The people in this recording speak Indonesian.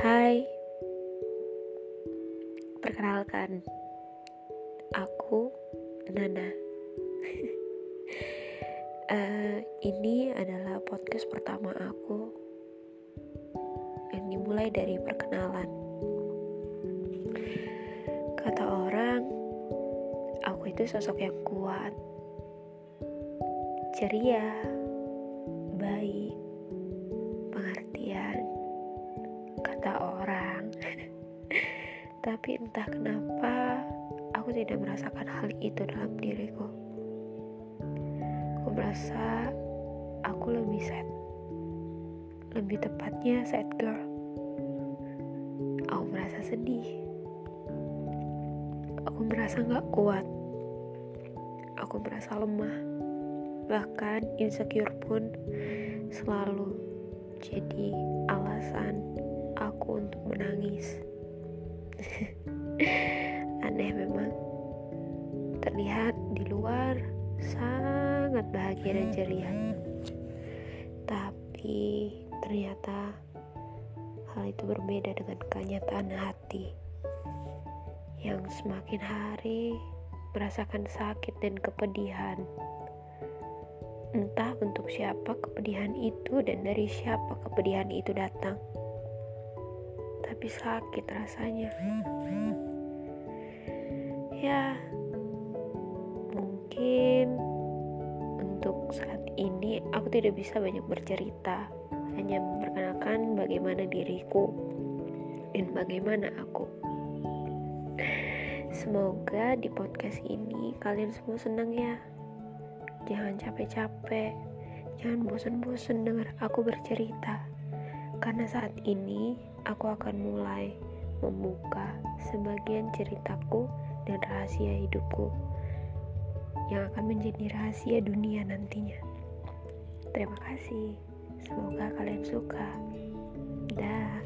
Hai, perkenalkan, aku Nana. uh, ini adalah podcast pertama aku yang dimulai dari perkenalan. Kata orang, aku itu sosok yang kuat, ceria, kata orang. Tapi entah kenapa aku tidak merasakan hal itu dalam diriku. Aku merasa aku lebih sad. Lebih tepatnya sad girl. Aku merasa sedih. Aku merasa gak kuat. Aku merasa lemah. Bahkan insecure pun selalu jadi alasan aku untuk menangis. Aneh memang. Terlihat di luar sangat bahagia dan ceria. Tapi ternyata hal itu berbeda dengan kenyataan hati yang semakin hari merasakan sakit dan kepedihan. Entah untuk siapa kepedihan itu dan dari siapa kepedihan itu datang tapi sakit rasanya. Ya, mungkin untuk saat ini aku tidak bisa banyak bercerita, hanya memperkenalkan bagaimana diriku dan bagaimana aku. Semoga di podcast ini kalian semua senang ya. Jangan capek-capek, jangan bosan-bosan dengar aku bercerita. Karena saat ini aku akan mulai membuka sebagian ceritaku dan rahasia hidupku yang akan menjadi rahasia dunia nantinya. Terima kasih. Semoga kalian suka. Dah.